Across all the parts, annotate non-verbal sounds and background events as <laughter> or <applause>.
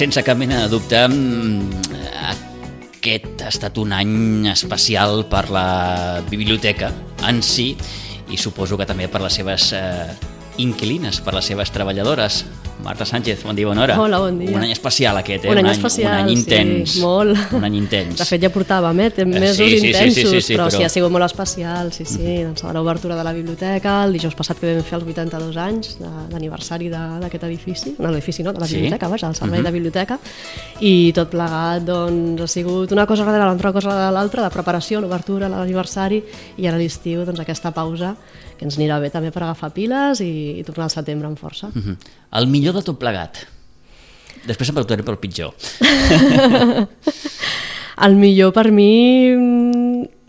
Sense cap mena de dubte mm, aquest ha estat un any especial per la biblioteca en si i suposo que també per les seves eh, inquilines, per les seves treballadores. Marta Sánchez, bon dia, bona hora. Hola, bon dia. Un any especial aquest, eh? Un any especial, un any intens. sí, molt. Un any intens. De fet, ja portàvem, eh? mesos sí, sí, sí, intensos, sí, sí, sí, però, però- sí, ha sigut molt especial, sí, sí. Doncs l'obertura de la biblioteca, el dijous passat que vam fer els 82 anys de- d'aniversari de- d'aquest edifici, no, l'edifici no, de la Sí. biblioteca, vaja, el servei Mhm. de biblioteca, i tot plegat, doncs, ha sigut una cosa darrere l'altra cosa de l'altra, la preparació, l'obertura, l'aniversari, i ara a l'estiu, doncs, aquesta pausa que ens anirà bé també per agafar piles i, i tornar al setembre amb força. Mhm. El millor de tot plegat. Després em preguntaré pel pitjor. <laughs> El millor per mi mm,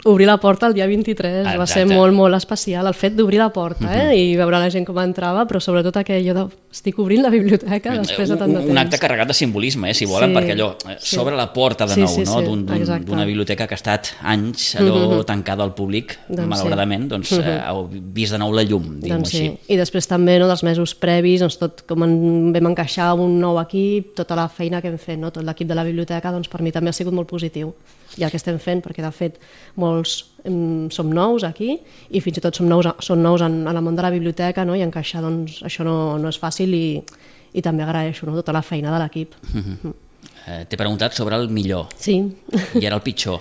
obrir la porta el dia 23 va ser Exacte. molt, molt especial el fet d'obrir la porta eh? i veure la gent com entrava però sobretot aquello de estic obrint la biblioteca després de tant de un, temps un acte carregat de simbolisme, eh, si volen, Sí, perquè allò eh, sí. s'obre la porta de Sí, nou, sí, no? sí, exacte. d'una biblioteca que ha estat anys allò Mhm. tancada al públic, Doncs sí. malauradament, doncs Mhm. eh, heu vist de nou la llum, diguem-ho doncs sí. així. I després també no, dels mesos previs, doncs tot com en vam encaixar un nou equip, tota la feina que hem fet, no? tot l'equip de la biblioteca, doncs per mi també ha sigut molt positiu. I el que estem fent, perquè de fet molts em, som nous aquí i fins i tot som nous, som nous en, en el món de la biblioteca no? i encaixar doncs, això no, no és fàcil i, i també agraeixo no? tota la feina de l'equip. Mhm. Eh, T'he preguntat sobre el millor Sí. i ara el pitjor.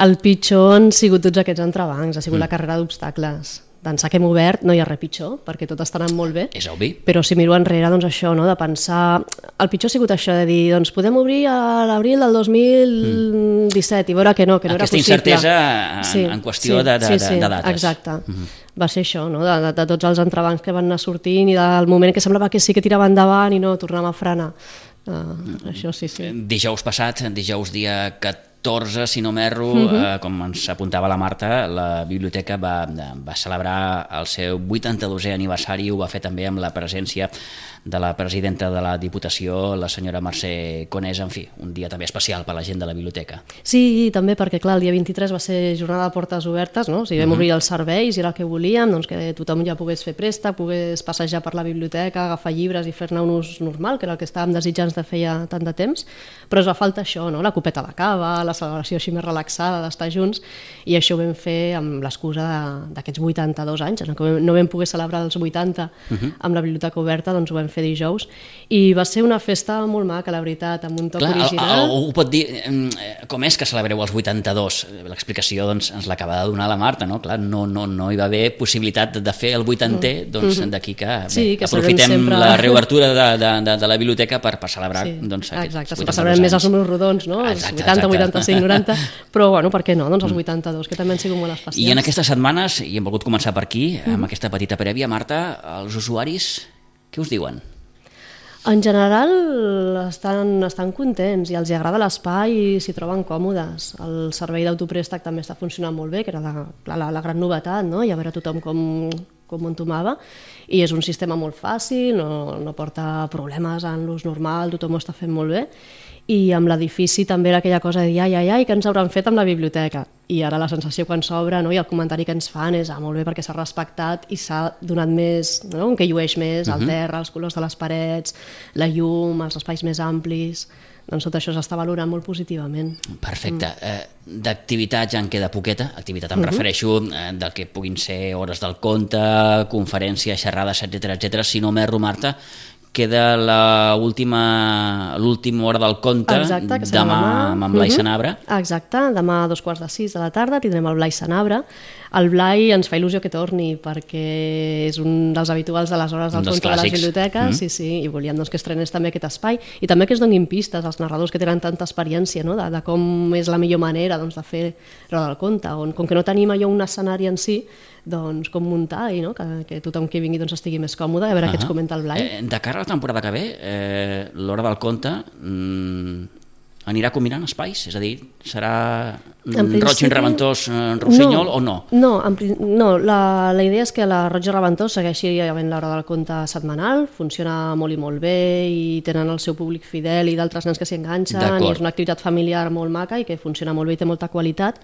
El pitjor han sigut tots aquests entrebancs, ha sigut Mm. la carrera d'obstacles. D'ençà que hem obert no hi ha res pitjor, perquè tot està anant molt bé. És obvi. Però si miro enrere, doncs això, no? de pensar... El pitjor ha sigut això, de dir, doncs podem obrir a l'abril del 2017 i veure que no, que no Aquesta era possible. incertesa en- en qüestió de- de- sí, sí, de dates. Exacte. Va ser això, no? de, de, de tots els entrebancs que van anar sortint i del moment que semblava que sí que tirava endavant i no tornàvem a frenar. Uh, això sí, sí. Dijous passat, dijous dia 14, si no m'erro, Mhm. eh, com ens apuntava la Marta, la biblioteca va, va celebrar el seu 82è aniversari i ho va fer també amb la presència de la presidenta de la Diputació, la senyora Mercè Conés, en fi, un dia també especial per la gent de la biblioteca. Sí, i també perquè, clar, el dia 23 va ser jornada de portes obertes, no? O sigui, vam Mhm. obrir els serveis i era el que volíem, doncs que tothom ja pogués fer préstec, pogués passejar per la biblioteca, agafar llibres i fer-ne un ús normal, que era el que estàvem desitjant de feia tant de temps, però ens va falta això, no? La copeta de cava, la celebració així més relaxada, d'estar junts, i això ho vam fer amb l'excusa d'aquests 82 anys, no? que no vam poder celebrar els 80 Mhm. amb la biblioteca oberta, doncs ho vam fer dijous, i va ser una festa molt maca, la veritat, amb un toc Clar, original. algú pot dir, eh, com és que celebreu els 82? L'explicació doncs, ens l'acaba de donar la Marta, no? Clar, no, no, no hi va haver possibilitat de fer el 80è, doncs Mhm. d'aquí que, bé, Sí, que aprofitem sempre- la reobertura de, de, de, de la biblioteca per, per celebrar Sí, doncs, aquests exacte, 82 sempre celebrem més els números rodons, no? Els Exacte, 80, exacte. 85, 90, però bueno, per què no? Doncs els 82, que també han sigut molt especials. I en aquestes setmanes, i hem volgut començar per aquí, amb aquesta petita prèvia, Marta, els usuaris, què us diuen? En general estan, estan contents i els agrada l'espai i s'hi troben còmodes. El servei d'autoprèstec també està funcionant molt bé, que era la, la, la gran novetat, no? i a veure tothom com, com ho entomava. I és un sistema molt fàcil, no, no porta problemes en l'ús normal, tothom ho està fent molt bé. I amb l'edifici també era aquella cosa de dir ai, ai, ai, que ens hauran fet amb la biblioteca. I ara la sensació quan s'obre no? i el comentari que ens fan és ah, molt bé perquè s'ha respectat i s'ha donat més, no? que llueix més, el Mhm. terra, els colors de les parets, la llum, els espais més amplis... Doncs tot això s'està valorant molt positivament. Perfecte. Mm. Eh, D'activitat ja en queda poqueta. Activitat em Mhm. refereixo eh, del que puguin ser hores del conte, conferències, xerrades, etc etc. Si no m'erro, Marta, queda la última l'última hora del conte Exacte, que serà demà, amb en Blai Mhm. Sanabra. Exacte, demà a dos quarts de sis de la tarda tindrem el Blai Sanabra. El Blai ens fa il·lusió que torni perquè és un dels habituals de les hores del conte de les biblioteques, Mhm. sí, sí, i volíem doncs, que estrenés també aquest espai i també que es donin pistes als narradors que tenen tanta experiència no? de, de com és la millor manera doncs, de fer roda del conte, on com que no tenim allò un escenari en si, doncs, com muntar i no? que, que tothom que vingui doncs, estigui més còmode, a veure uh -huh. què ens comenta el Blai. Eh, de cara a la temporada que ve, eh, l'hora del conte mm, anirà combinant espais? És a dir, serà mm, Roig i principi- Reventós eh, Rossinyol o no? No, en, no la, la idea és que la Roig i Reventós segueixi havent l'hora del conte setmanal, funciona molt i molt bé i tenen el seu públic fidel i d'altres nens que s'hi enganxen i és una activitat familiar molt maca i que funciona molt bé i té molta qualitat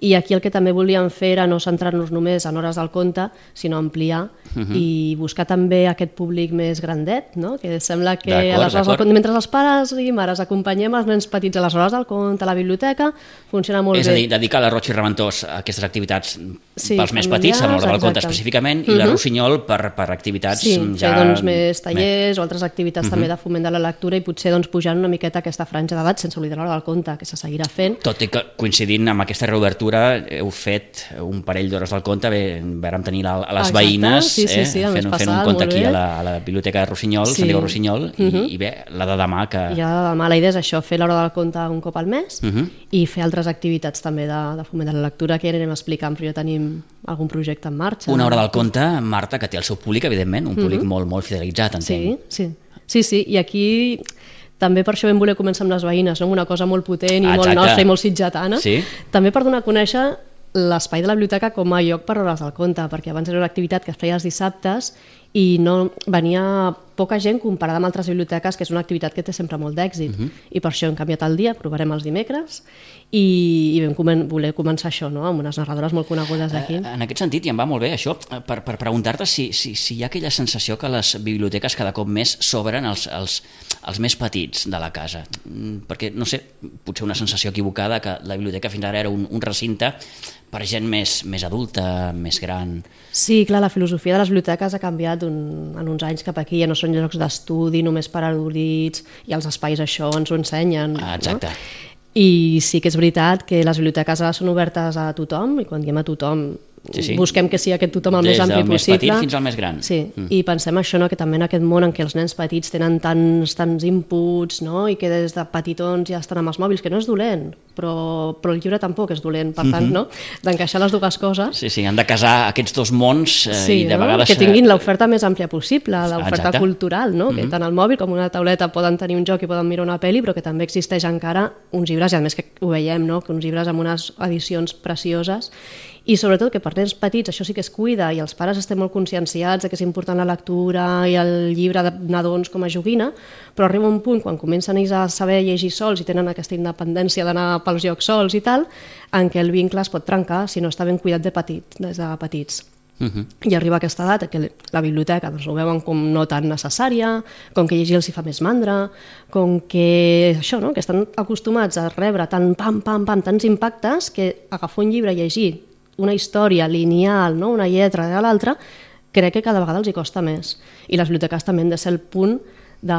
i aquí el que també volíem fer era no centrar-nos només en hores del conte, sinó ampliar Mhm. i buscar també aquest públic més grandet, no? que sembla que a les hores del conte, mentre els pares i mares acompanyem els nens petits a les hores del conte, a la biblioteca, funciona molt És bé. a dir, dedicar la Roig i Reventós a aquestes activitats Sí, pels més petits, amb l'hora del conte específicament, i la Mhm. Rossinyol per, per activitats Sí, ja... fer doncs, més tallers o altres activitats Mhm. també de foment de la lectura i potser doncs, pujant una miqueta aquesta franja d'edat sense oblidar l'hora del conte, que se seguirà fent. Tot i que coincidint amb aquesta reobertura heu fet un parell d'hores del conte, bé, vàrem tenir la, a les Exacte, veïnes sí, sí, eh, sí, mes fent, fent un passat, conte aquí a la, a la Biblioteca de Rossinyol, Sí. Sant Diego Rossinyol, i, Mhm. i bé, la de demà que... Ja demà la idea és això, fer l'hora del conte un cop al mes Mhm. i fer altres activitats també de, de foment de la lectura que ja anirem explicant, però ja tenim algun projecte en marxa. Una hora del conte, Marta, que té el seu públic, evidentment, un públic molt, molt fidelitzat, Mhm. Sí, entenc. sí. Sí, sí, i aquí també per això vam voler començar amb les veïnes, no? amb una cosa molt potent i Ah, molt exacte. nostra i molt sitgetana. Sí. També per donar a conèixer l'espai de la biblioteca com a lloc per hores del conte, perquè abans era una activitat que es feia els dissabtes i no venia poca gent comparada amb altres biblioteques, que és una activitat que té sempre molt d'èxit. Mhm. I per això hem canviat el dia, provarem els dimecres, i, i vam comen voler començar això, no? amb unes narradores molt conegudes d'aquí. Eh, En aquest sentit, i em va molt bé això, per, per preguntar-te si, si, si hi ha aquella sensació que les biblioteques cada cop més s'obren als, als, als més petits de la casa. Mm, Perquè, no sé, potser una sensació equivocada que la biblioteca fins ara era un, un recinte per gent més, més adulta, més gran... Sí, clar, la filosofia de les biblioteques ha canviat un, en uns anys cap aquí, ja no són llocs d'estudi només per erudits i els espais això ens ho ensenyen. Ah, exacte. No? I sí que és veritat que les biblioteques ara són obertes a tothom i quan diem a tothom Sí, sí. busquem que sigui aquest tothom el Des més ampli del més possible. petit fins al més gran. Sí, mm. i pensem això, no? que també en aquest món en què els nens petits tenen tants, tants inputs no? i que des de petitons ja estan amb els mòbils, que no és dolent, però, però el llibre tampoc és dolent, per tant, no? d'encaixar les dues coses Sí, sí, han de casar aquests dos mons eh, Sí, i de no? vegades... que tinguin l'oferta més àmplia possible, l'oferta cultural, no? que tant el mòbil com una tauleta poden tenir un joc i poden mirar una pel·li, però que també existeix encara uns llibres, i a més que ho veiem, no? que uns llibres amb unes edicions precioses, i sobretot que per nens petits això sí que es cuida i els pares estem molt conscienciats de que és important la lectura i el llibre de nadons com a joguina, però arriba un punt quan comencen ells a saber llegir sols i tenen aquesta independència d'anar pels llocs sols i tal, en què el vincle es pot trencar si no està ben cuidat de petit, des de petits. Uh -huh. I arriba aquesta edat que la biblioteca doncs, ho veuen com no tan necessària, com que llegir els hi fa més mandra, com que això, no? que estan acostumats a rebre tant pam, pam, pam, tants impactes que agafar un llibre i llegir una història lineal, no? una lletra de l'altra, crec que cada vegada els hi costa més. I les biblioteques també han de ser el punt de,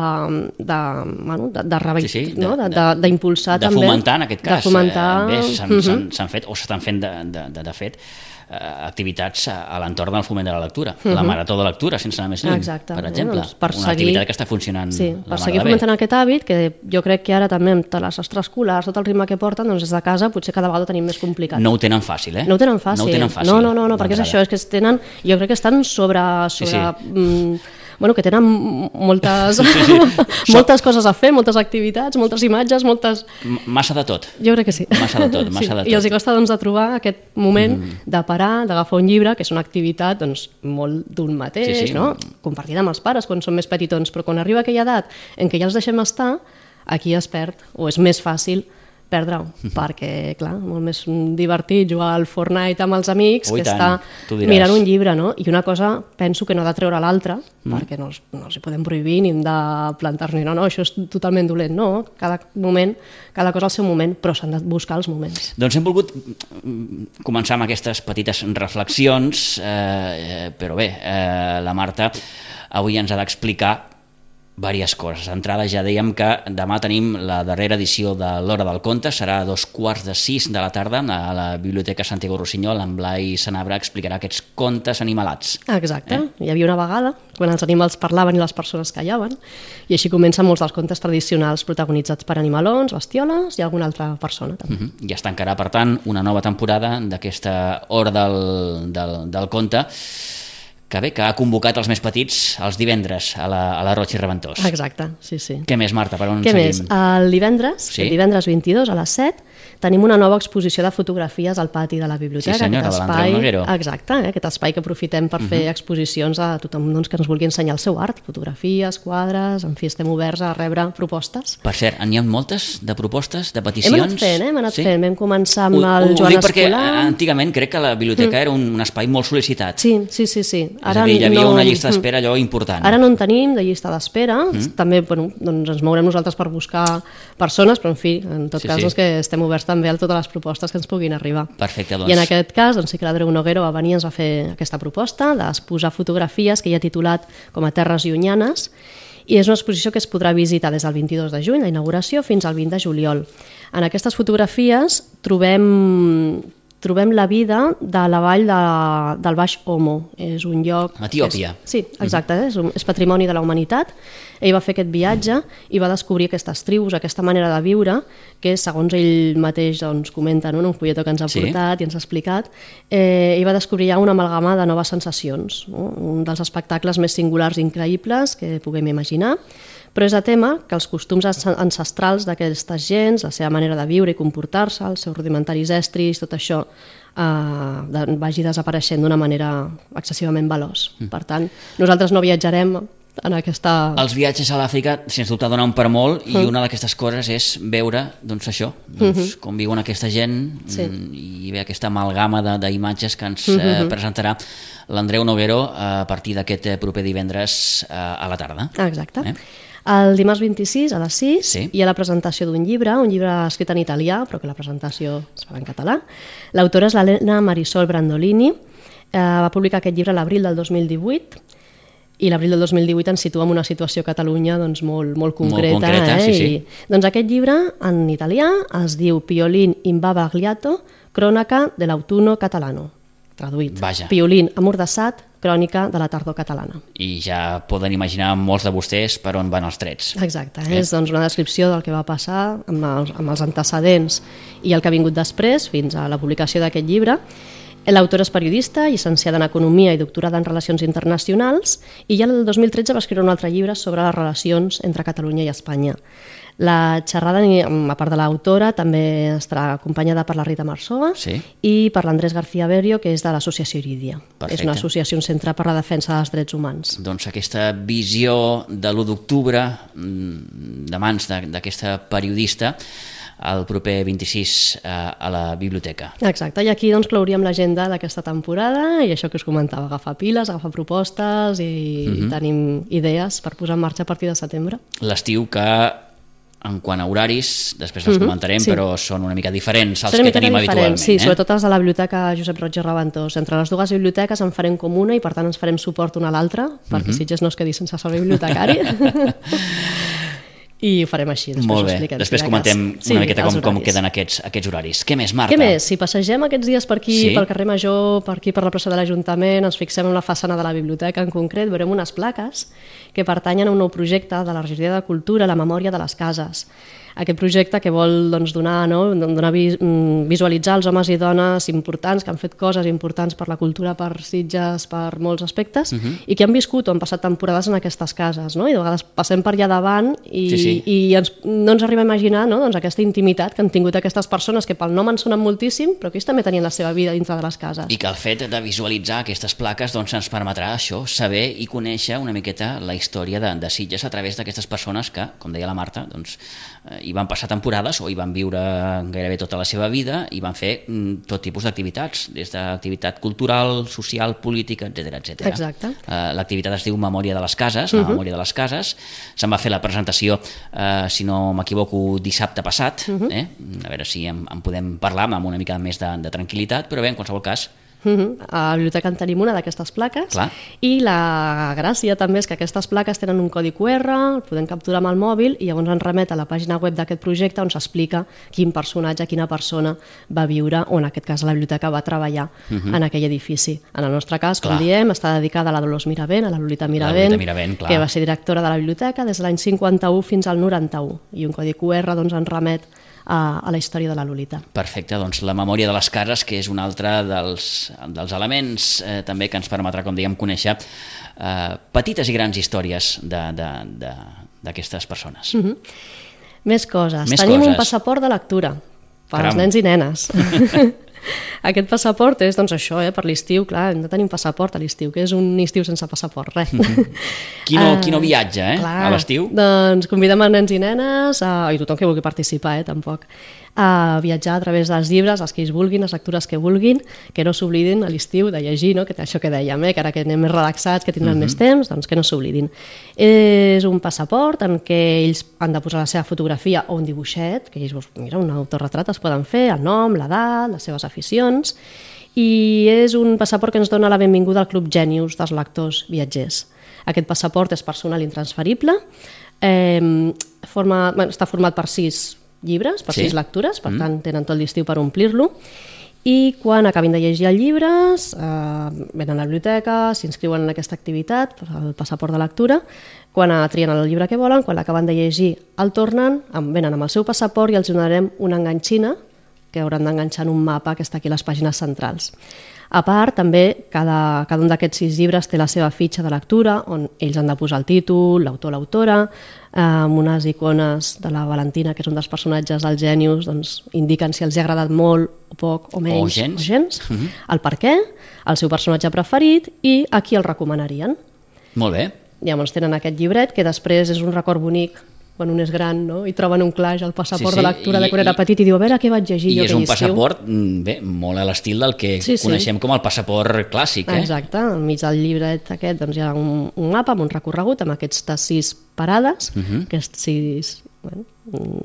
de, bueno, de, de, revi- Sí, sí, de- no? de, de- de, d'impulsar de també. fomentar, en aquest cas. De fomentar... Eh, s'han Mhm. s'han- s'han fet, o s'estan fent, de, de, de, de fet, eh, activitats a, l'entorn del foment de la lectura. La marató de lectura, sense anar més lluny, Mhm. Exacte, per eh, exemple. doncs per una seguir- activitat que està funcionant Sí, per seguir fomentant aquest hàbit, que jo crec que ara també amb les extraescolars, tot el ritme que porten, doncs des de casa potser cada vegada ho tenim més complicat. No ho tenen fàcil, eh? No ho tenen fàcil. No ho tenen fàcil. No, no, no, no perquè és d'entrada. això, és que es tenen, jo crec que estan sobre... Sí, sobre sí. Mm, bueno, que tenen moltes, Sí, sí. <laughs> moltes coses a fer, moltes activitats, moltes imatges, moltes... M- Massa de tot. Jo crec que sí. Massa de tot, <laughs> massa de I els hi tot. costa doncs, de trobar aquest moment mm. de parar, d'agafar un llibre, que és una activitat doncs, molt d'un mateix, Sí, sí. no? compartida amb els pares quan són més petitons, però quan arriba aquella edat en què ja els deixem estar, aquí es perd, o és més fàcil perdre-ho, perquè, clar, molt més divertit jugar al Fortnite amb els amics Ui, que tant, estar mirant un llibre, no? I una cosa penso que no ha de treure l'altra, Mhm. perquè no, els- no els hi podem prohibir ni hem de plantar-nos, no, no, això és totalment dolent, no? Cada moment, cada cosa al seu moment, però s'han de buscar els moments. Doncs hem volgut mm, començar amb aquestes petites reflexions, eh, eh, però bé, eh, la Marta avui ens ha d'explicar diverses coses. D'entrada ja dèiem que demà tenim la darrera edició de l'Hora del Conte, serà a dos quarts de sis de la tarda a la Biblioteca Santiago Rossinyol, en Blai Sanabra explicarà aquests contes animalats. Exacte, eh? hi havia una vegada quan els animals parlaven i les persones callaven, i així comencen molts dels contes tradicionals protagonitzats per animalons, bestioles i alguna altra persona. També. Uh -huh. I es tancarà, per tant, una nova temporada d'aquesta Hora del, del, del Conte que bé, que ha convocat els més petits els divendres a la, a la Roig i Reventós. Exacte, sí, sí. Què més, Marta? Per on Què seguim? més? El divendres, Sí. el divendres 22 a les 7, tenim una nova exposició de fotografies al pati de la biblioteca. Sí, senyora, aquest Noguero. Exacte, eh, aquest espai que aprofitem per fer exposicions a tothom doncs, que ens vulgui ensenyar el seu art, fotografies, quadres, en fi, estem oberts a rebre propostes. Per cert, n'hi ha moltes de propostes, de Hem peticions? anat fent, eh? hem anat Sí? fent. Vam començar amb Ho, el ho Joan dic perquè Escolar. eh, antigament crec que la biblioteca era un, un espai molt sol·licitat. Sí, sí, sí. sí. És a dir, hi havia no- una llista d'espera allò important. Ara no en tenim de llista d'espera, mm. també bueno, doncs ens mourem nosaltres per buscar persones, però en fi, en tot Sí, sí, cas sí. doncs que estem oberts també a totes les propostes que ens puguin arribar. Perfecte, doncs. I en aquest cas doncs, sí que l'Adreu Noguero va venir i ens va fer aquesta proposta d'exposar fotografies que hi ha titulat com a Terres Llunyanes i és una exposició que es podrà visitar des del 22 de juny, la inauguració, fins al 20 de juliol. En aquestes fotografies trobem trobem la vida de la vall de, del Baix Homo. És un lloc... Etiòpia. És, sí, exacte, és, un, és patrimoni de la humanitat. Ell va fer aquest viatge i va descobrir aquestes tribus, aquesta manera de viure, que segons ell mateix doncs, comenta no? en un folletó que ens ha Sí. portat i ens ha explicat, eh, ell va descobrir ja una amalgama de noves sensacions. No? Un dels espectacles més singulars i increïbles que puguem imaginar, però és a tema que els costums ancestrals d'aquestes gens, la seva manera de viure i comportar-se, els seus rudimentaris estris, tot això eh, vagi desapareixent d'una manera excessivament veloç. Mm. Per tant, nosaltres no viatjarem en aquesta... Els viatges a l'Àfrica, sens dubte, donen per molt Mm. i una d'aquestes coses és veure, doncs això, doncs, com viuen aquesta gent. Sí. mm, i bé aquesta amalgama de- d'imatges que ens Mm-hmm. eh, presentarà l'Andreu Noguero a partir d'aquest eh, proper divendres eh, a la tarda. Exacte. Eh? El dimarts 26 a les 6 Sí. hi ha la presentació d'un llibre, un llibre escrit en italià, però que la presentació es farà en català. L'autora és l'Helena Marisol Brandolini, eh, va publicar aquest llibre l'abril del 2018 i l'abril del 2018 ens situa en una situació a Catalunya doncs, molt, molt concreta. concreta, eh? sí, sí. I, doncs aquest llibre en italià es diu Piolín imbavagliato, crònica de l'autunno catalano. Traduït. Vaja. Piolín amordassat, crònica de la tardor catalana. I ja poden imaginar molts de vostès per on van els trets. Exacte, eh? és doncs, una descripció del que va passar amb els, amb els antecedents i el que ha vingut després, fins a la publicació d'aquest llibre. L'autora és periodista, llicenciada en Economia i doctorada en Relacions Internacionals, i ja el 2013 va escriure un altre llibre sobre les relacions entre Catalunya i Espanya. La xerrada, a part de l'autora, també estarà acompanyada per la Rita Marsova Sí. i per l'Andrés García Berio, que és de l'associació Iridia. Perfecte. És una associació, un centre per la defensa dels drets humans. Doncs aquesta visió de l'1 d'octubre mm, de mans d'aquesta periodista el proper 26 eh, a la biblioteca. Exacte, i aquí doncs clouríem l'agenda d'aquesta temporada i això que us comentava, agafar piles, agafar propostes i Mhm. tenim idees per posar en marxa a partir de setembre. L'estiu que en quant a horaris, després els comentarem, sí. però són una mica diferents als Són una que tenim diferents, habitualment. Sí, eh? sobretot els de la biblioteca Josep Roig i Reventós. Entre les dues biblioteques en farem com una i per tant ens farem suport una a l'altra perquè Mhm. Sitges no es quedi sense servei bibliotecari. <laughs> <laughs> I ho farem així, després Molt ho bé, expliquem. després si comentem cas. una miqueta els com, com queden aquests, aquests horaris. Què més, Marta? Què més? Si passegem aquests dies per aquí, Sí. sí. pel carrer Major, per aquí per la plaça de l'Ajuntament, ens fixem en la façana de la biblioteca en concret, veurem unes plaques que pertanyen a un nou projecte de la regidoria de Cultura, la memòria de les cases. Aquest projecte que vol doncs, donar, no? donar vi- mm, visualitzar els homes i dones importants que han fet coses importants per la cultura, per Sitges, per molts aspectes, uh -huh. i que han viscut o han passat temporades en aquestes cases. No? I de vegades passem per allà davant i, Sí, sí. i ens, no ens arriba a imaginar no? doncs aquesta intimitat que han tingut aquestes persones que pel nom en sonen moltíssim, però que ells també tenien la seva vida dintre de les cases. I que el fet de visualitzar aquestes plaques doncs, ens permetrà això, saber i conèixer una miqueta la història de, de Sitges a través d'aquestes persones que, com deia la Marta, doncs, eh, hi van passar temporades o hi van viure gairebé tota la seva vida i van fer mm, tot tipus d'activitats, des d'activitat cultural, social, política, etc etc. Exacte. Eh, L'activitat es diu Memòria de les Cases, la Memòria de les Cases. Se'n va fer la presentació, eh, si no m'equivoco, dissabte passat. eh? A veure si en, en podem parlar amb una mica més de, de tranquil·litat, però bé, en qualsevol cas, Uh -huh. A la biblioteca en tenim una d'aquestes plaques Clar. i la gràcia també és que aquestes plaques tenen un codi QR, el podem capturar amb el mòbil i llavors ens remet a la pàgina web d'aquest projecte on s'explica quin personatge, quina persona va viure o en aquest cas la biblioteca va treballar uh -huh. en aquell edifici. En el nostre cas, com Clar. diem, està dedicada a la Dolors Miravent, a la Lolita Miravent, Lolita Miravent, clar. que va ser directora de la biblioteca des de l'any 51 fins al 91 i un codi QR doncs, ens remet a, a la història de la Lolita. Perfecte, doncs la memòria de les cares, que és un altre dels, dels elements eh, també que ens permetrà, com dèiem, conèixer eh, petites i grans històries de- de- de- d'aquestes persones. Mm -hmm. Més coses. Més Tenim un coses. passaport de lectura per Caram. als nens i nenes. <laughs> <laughs> Aquest passaport és, doncs això, eh, per l'estiu, clar, hem de tenir un passaport a l'estiu, que és un estiu sense passaport, res. <laughs> Qui no, Ah, qui no viatja, eh, clar. a l'estiu? Doncs convidem a nens i nenes, a, i tothom que vulgui participar, eh, tampoc, a viatjar a través dels llibres, els que ells vulguin, les lectures que vulguin, que no s'oblidin a l'estiu de llegir, no? que això que dèiem, eh? que ara que anem més relaxats, que tindran uh -huh. més temps, doncs que no s'oblidin. És un passaport en què ells han de posar la seva fotografia o un dibuixet, que ells, doncs, mira, un autorretrat es poden fer, el nom, l'edat, les seves aficions, i és un passaport que ens dona la benvinguda al Club Genius dels lectors viatgers. Aquest passaport és personal intransferible, eh, forma, bueno, està format per sis llibres, per Sí? sis lectures, per mm. tant tenen tot l'estiu per omplir-lo, i quan acabin de llegir el llibre, eh, venen a la biblioteca, s'inscriuen en aquesta activitat, el passaport de lectura, quan trien el llibre que volen, quan l'acaben de llegir el tornen, venen amb el seu passaport i els donarem una enganxina que hauran d'enganxar en un mapa que està aquí a les pàgines centrals. A part, també, cada, cada un d'aquests sis llibres té la seva fitxa de lectura, on ells han de posar el títol, l'autor, l'autora, eh, amb unes icones de la Valentina, que és un dels personatges del Genius, doncs, indiquen si els ha agradat molt o poc o menys gens. o gens el per què, el seu personatge preferit i a qui el recomanarien. Molt bé. Llavors tenen aquest llibret, que després és un record bonic quan un és gran no? i troben un claix al passaport Sí, sí, de lectura i- de quan era petit i diu a veure què vaig llegir I jo és un passaport, mm, bé, molt a l'estil del que Sí, sí. coneixem com el passaport clàssic, eh? Exacte, al mig del llibret aquest doncs, hi ha un, un mapa amb un recorregut amb aquestes sis parades, uh Mhm. -huh. aquests sis bueno,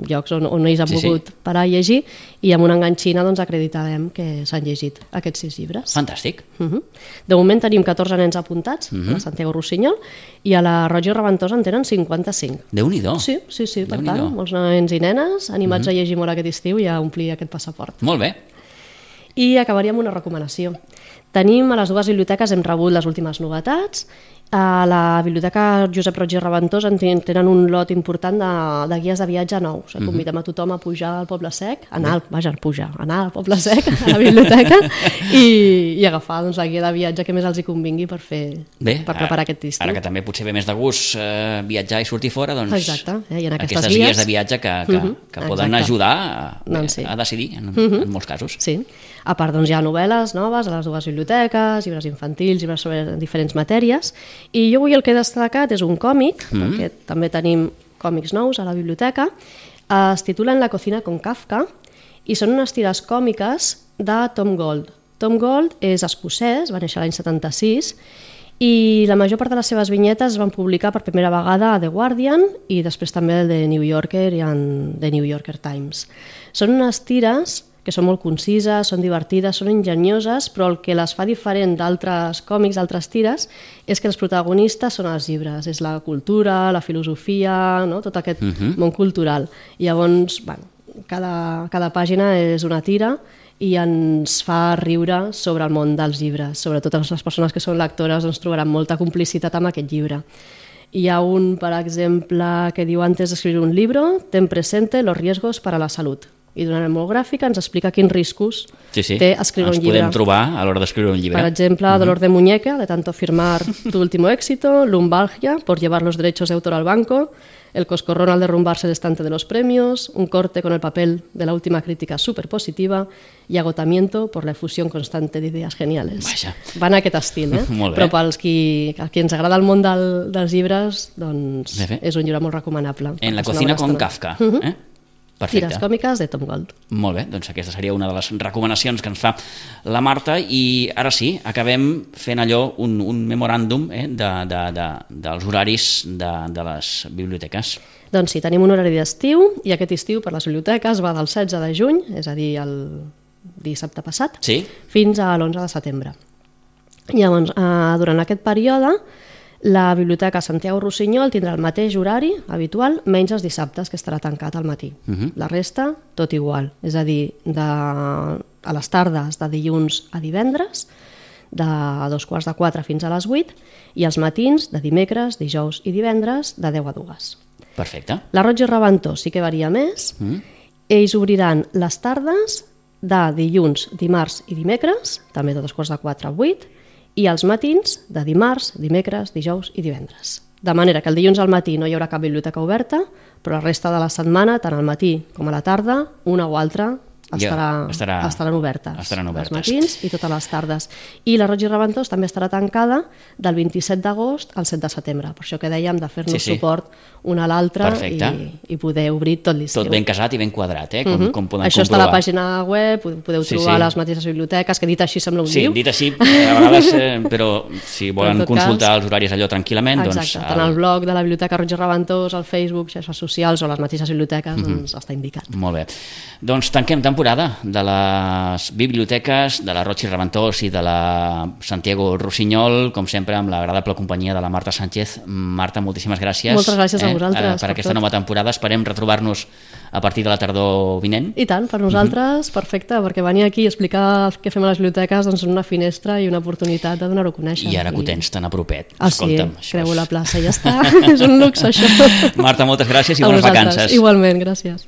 llocs on, on ells han Sí, sí. pogut parar a llegir i amb una enganxina doncs, acreditarem que s'han llegit aquests sis llibres. Fantàstic. Uh -huh. De moment tenim 14 nens apuntats Mhm. uh -huh. a la Santiago Rossinyol i a la i Reventós en tenen 55. Déu-n'hi-do. Sí, sí, sí, per tant, molts nens i nenes animats Mhm. a llegir molt aquest estiu i a omplir aquest passaport. Molt bé. I acabaria amb una recomanació. Tenim a les dues biblioteques, hem rebut les últimes novetats. A la biblioteca Josep Roig i Reventós en ten- tenen un lot important de, de guies de viatge nous. Mhm. Convidem a tothom a pujar al Poble Sec, anar, al, vaja, a pujar, anar al Poble Sec, a la biblioteca, i, i agafar doncs, la guia de viatge que més els hi convingui per, fer, Bé, per preparar aquest estiu. Ara que també potser ve més de gust eh, viatjar i sortir fora, doncs Exacte, eh, i en aquestes aquestes guies guies- de viatge que, que, Mhm, que poden exacte. ajudar a, Doncs sí. a decidir en, Mhm. en molts casos. Sí. A part, doncs, hi ha novel·les noves a les dues biblioteques, llibres infantils, llibres sobre diferents matèries, i jo avui el que he destacat és un còmic, mm. perquè també tenim còmics nous a la biblioteca, eh, es titulen La cocina con Kafka, i són unes tires còmiques de Tom Gold. Tom Gold és escocès, va néixer l'any 76, i la major part de les seves vinyetes es van publicar per primera vegada a The Guardian i després també a The New Yorker i en The New Yorker Times. Són unes tires que són molt concises, són divertides, són enginyoses, però el que les fa diferent d'altres còmics, d'altres tires, és que els protagonistes són els llibres, és la cultura, la filosofia, no? tot aquest uh -huh. món cultural. I llavors, bueno, cada, cada pàgina és una tira i ens fa riure sobre el món dels llibres. Sobretot les persones que són lectores doncs, trobaran molta complicitat amb aquest llibre. Hi ha un, per exemple, que diu antes de escribir un libro, ten presente los riesgos para la salud. I d'una manera molt gràfica ens explica quins riscos Sí, sí. té escriure Ens un llibre. podem trobar a l'hora d'escriure un llibre. Por ejemplo, dolor de muñeca, de tanto firmar tu último éxito, lumbalgia, por llevar los derechos de autor al banco, el coscorrón al derrumbarse el estante de los premios, un corte con el papel de la última crítica súper positiva y agotamiento por la efusión constante de ideas geniales. Vaja. Van a aquest estil, eh? <laughs> Molt bé. Però pels qui, a qui ens agrada el món del, dels llibres, doncs és un llibre molt recomanable. En la cocina con. Kafka. Mhm. Eh? Perfecte. Tires còmiques de Tom Gold. Molt bé, doncs aquesta seria una de les recomanacions que ens fa la Marta i ara sí, acabem fent allò, un, un memoràndum eh, de, de, de, dels horaris de, de les biblioteques. Doncs sí, tenim un horari d'estiu i aquest estiu per les biblioteques va del 16 de juny, és a dir, el dissabte passat, Sí? fins a l'11 de setembre. Llavors, eh, durant aquest període, la Biblioteca Santiago Rossinyol tindrà el mateix horari habitual, menys els dissabtes, que estarà tancat al matí. Uh -huh. La resta, tot igual. És a dir, de, a les tardes de dilluns a divendres, de dos quarts de quatre fins a les 8, i els matins de dimecres, dijous i divendres, de 10 a 2. Perfecte. La Roig i Reventós sí que varia més. Mm. Ells obriran les tardes de dilluns, dimarts i dimecres, també de dos quarts de quatre a 8, i els matins de dimarts, dimecres, dijous i divendres. De manera que el dilluns al matí no hi haurà cap biblioteca oberta, però la resta de la setmana, tant al matí com a la tarda, una o altra estarà, Ja, estarà- estaran obertes. estaran obertes. Els matins i totes les tardes. I la Roig i Reventós també estarà tancada del 27 d'agost al 7 de setembre. Per això que dèiem de fer-nos Sí, sí. suport una a l'altra i, i poder obrir tot l'estiu. Tot ben casat i ben quadrat, eh? Com, com podem Això està a la comprovar. pàgina web, podeu Sí, trobar sí. les mateixes biblioteques, que dit així sembla un Sí, lliu. dit així, a vegades, eh, <laughs> però si volen en tot consultar cas- els horaris allò tranquil·lament, doncs... Exacte, tant al blog de la Biblioteca Roig i Reventós, al Facebook, xarxes socials o les mateixes biblioteques, Mhm. doncs està indicat. Molt bé. Doncs tanquem temporada de les biblioteques de la Roig i Reventós i de la Santiago Rossinyol, com sempre, amb l'agradable companyia de la Marta Sánchez. Marta, moltíssimes gràcies. Moltes gràcies a eh, vosaltres per per aquesta tot. nova temporada. Esperem retrobar-nos a partir de la tardor vinent. I tant, per nosaltres, perfecte, perquè venir aquí i explicar què fem a les biblioteques doncs, una finestra i una oportunitat de donar-ho a conèixer. I ara que ho tens tan a propet. Ah, Escolta'm, sí, creu és- la plaça i ja <laughs> està. <laughs> és un luxe, això. Marta, moltes gràcies i A bones vosaltres. vacances. Igualment, gràcies.